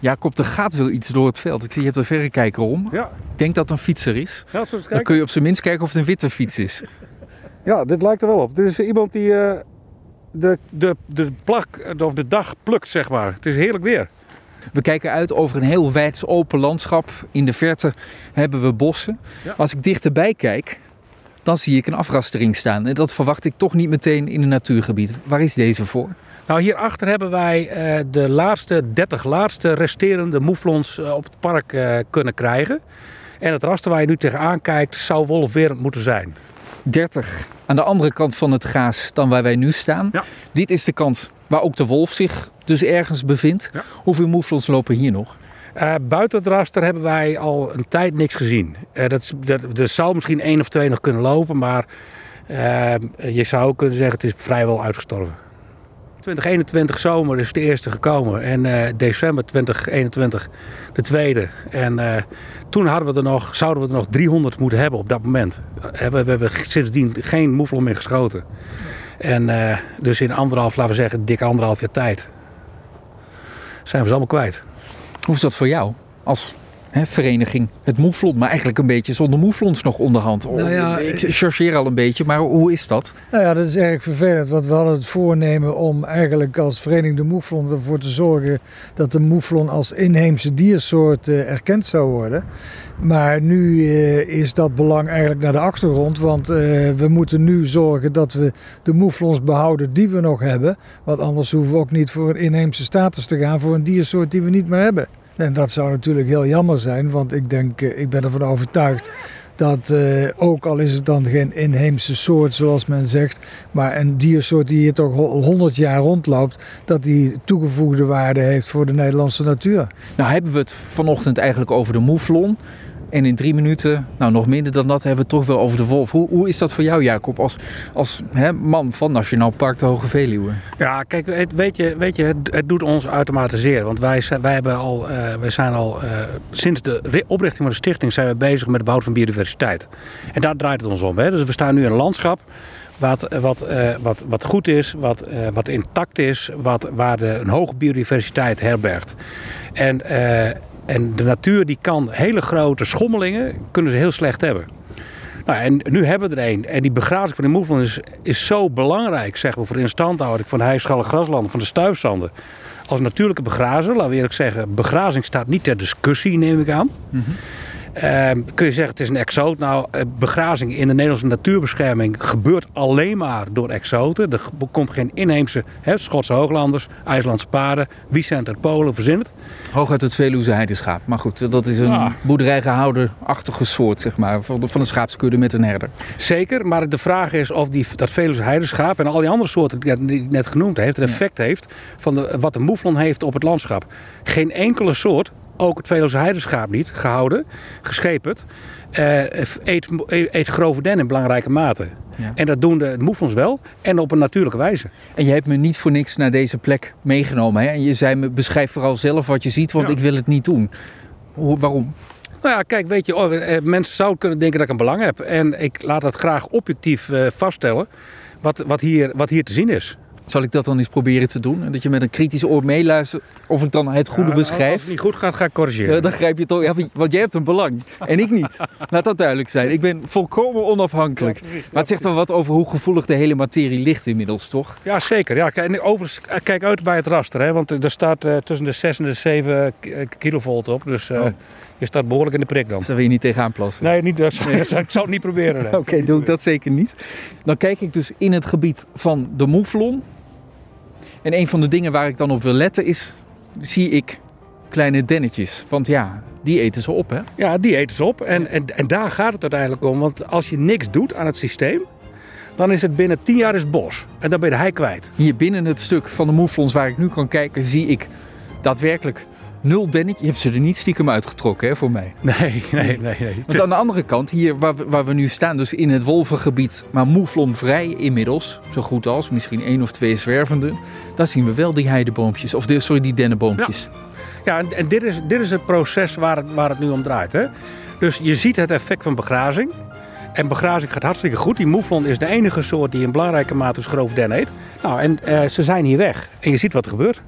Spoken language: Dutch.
Jacob, er gaat wel iets door het veld. Ik zie, je hebt een verrekijker om. Ja. Ik denk dat het een fietser is. Ja, Dan kun je op zijn minst kijken of het een witte fiets is. ja, dit lijkt er wel op. Dit is iemand die eh, de, de, de, plak, of de dag plukt, zeg maar. Het is heerlijk weer. We kijken uit over een heel wijds open landschap. In de verte hebben we bossen. Ja. Als ik dichterbij kijk, dan zie ik een afrastering staan. En dat verwacht ik toch niet meteen in een natuurgebied. Waar is deze voor? Nou, hierachter hebben wij eh, de laatste 30 laatste resterende moeflons eh, op het park eh, kunnen krijgen. En het raster waar je nu tegenaan kijkt, zou wolfwerend moeten zijn. 30 aan de andere kant van het gaas dan waar wij nu staan. Ja. Dit is de kant waar ook de wolf zich dus ergens bevindt. Ja. Hoeveel moeflons lopen hier nog? Eh, buiten het raster hebben wij al een tijd niks gezien. Eh, dat, dat, er zou misschien één of twee nog kunnen lopen, maar eh, je zou ook kunnen zeggen het is vrijwel uitgestorven. 2021 zomer is de eerste gekomen en december 2021 de tweede. En toen hadden we er nog, zouden we er nog 300 moeten hebben op dat moment. We, we hebben sindsdien geen moeflon meer geschoten. En dus in anderhalf, laten we zeggen, dikke anderhalf jaar tijd zijn we ze allemaal kwijt. Hoe is dat voor jou als vereniging? Het moeflon, maar eigenlijk een beetje zonder moeflons nog onderhand. Oh, Nou ja, ik chargeer al een beetje, maar hoe is dat? Nou ja, dat is erg vervelend, want we hadden het voornemen om eigenlijk als Vereniging de Moeflon ervoor te zorgen dat de moeflon als inheemse diersoort eh, erkend zou worden. Maar nu eh, is dat belang eigenlijk naar de achtergrond, want eh, we moeten nu zorgen dat we de moeflons behouden die we nog hebben. Want anders hoeven we ook niet voor een inheemse status te gaan voor een diersoort die we niet meer hebben. En dat zou natuurlijk heel jammer zijn, want ik denk, eh, ik ben ervan overtuigd dat eh, ook al is het dan geen inheemse soort zoals men zegt, maar een diersoort die hier toch al 100 jaar rondloopt, dat die toegevoegde waarde heeft voor de Nederlandse natuur. Nou hebben we het vanochtend eigenlijk over de moeflon. En in drie minuten, nou nog minder dan dat, hebben we het toch wel over de wolf. Hoe, hoe is dat voor jou, Jacob, als, als hè, man van Nationaal Park de Hoge Veluwe? Ja, kijk, weet je, weet je het, het doet ons zeer. Want wij, wij, hebben al, eh, wij zijn al eh, sinds de ri- oprichting van de stichting zijn we bezig met het behoud van biodiversiteit. En daar draait het ons om. Hè? Dus we staan nu in een landschap wat, wat, eh, wat, wat goed is, wat, wat intact is, wat, waar de, een hoge biodiversiteit herbergt. En, en de natuur die kan hele grote schommelingen, kunnen ze heel slecht hebben. Nou, en nu hebben we er een. En die begrazing van de moeflon is, is zo belangrijk, zeg maar, voor de instandhouding van de heischallen graslanden, van de stuifzanden. Als natuurlijke begrazer, laten we eerlijk zeggen, begrazing staat niet ter discussie, neem ik aan. Ehm, kun je zeggen, het is een exoot. Nou, eh, begrazing in de Nederlandse natuurbescherming gebeurt alleen maar door exoten. Er komt geen inheemse hè, Schotse hooglanders, IJslandse paarden, Wiesent Polen, verzin het. Hooguit het Veluwse heideschaap. Maar goed, dat is een Ah. boerderijgehouden-achtige soort, zeg maar, van de schaapskudde met een herder. Zeker, maar de vraag is of die, dat Veluwse heidenschaap en al die andere soorten die ik net- genoemd heeft, het effect heeft van de, wat de moeflon heeft op het landschap. Geen enkele soort, ook het Veluwse heidenschaap niet, gehouden, gescheperd, eh, eet, eet grove den in belangrijke mate. Ja. En dat doen de moeflons wel en op een natuurlijke wijze. En je hebt me niet voor niks naar deze plek meegenomen. Hè? En je zei me, beschrijf vooral zelf wat je ziet, want Ja. ik wil het niet doen. Hoe, waarom? Nou ja, kijk, weet je, oh, eh, mensen zouden kunnen denken dat ik een belang heb. En ik laat dat graag objectief eh, vaststellen wat, wat, hier, wat hier te zien is. Zal ik dat dan eens proberen te doen? En dat je met een kritisch oor meeluistert of ik dan het goede Ja, Als beschrijf? het niet goed gaat, ga ik corrigeren. Ja, dan grijp je toch. Ja, want jij hebt een belang en ik niet. Laat dat duidelijk zijn. Ik ben volkomen onafhankelijk. Maar het zegt wel wat over hoe gevoelig de hele materie ligt inmiddels, toch? Ja, zeker. Ja, en overigens, eh, kijk uit bij het raster. Hè, want er staat eh, tussen de 6 en de 7 ki- eh, kilovolt op. Dus eh, Oh. je staat behoorlijk in de prik dan. Wil je niet tegenaan plassen. Nee, niet, dat, ik zou het niet proberen. Oké, doe ik dat zeker niet. Dan kijk ik dus in het gebied van de moeflon. En een van de dingen waar ik dan op wil letten is, zie ik kleine dennetjes. Want ja, die eten ze op, hè? Ja, die eten ze op. En, en, en daar gaat het uiteindelijk om. Want als je niks doet aan het systeem, dan is het binnen 10 jaar is bos. En dan ben je de hei kwijt. Hier binnen het stuk van de moeflons waar ik nu kan kijken, zie ik daadwerkelijk nul dennetjes. Je hebt ze er niet stiekem uitgetrokken, hè, voor mij. Nee, nee, nee. nee. Want aan de andere kant, hier waar we, waar we nu staan, dus in het wolvengebied, maar moeflonvrij inmiddels, zo goed als, misschien één of twee zwervende, daar zien we wel die heideboompjes, of de, sorry, die dennenboompjes. Ja, en, en dit, is, dit is het proces waar het, waar het nu om draait. Hè? Dus je ziet het effect van begrazing. En begrazing gaat hartstikke goed. Die moeflon is de enige soort die in belangrijke mate dus grove den eet. Nou, en eh, ze zijn hier weg. En je ziet wat er gebeurt.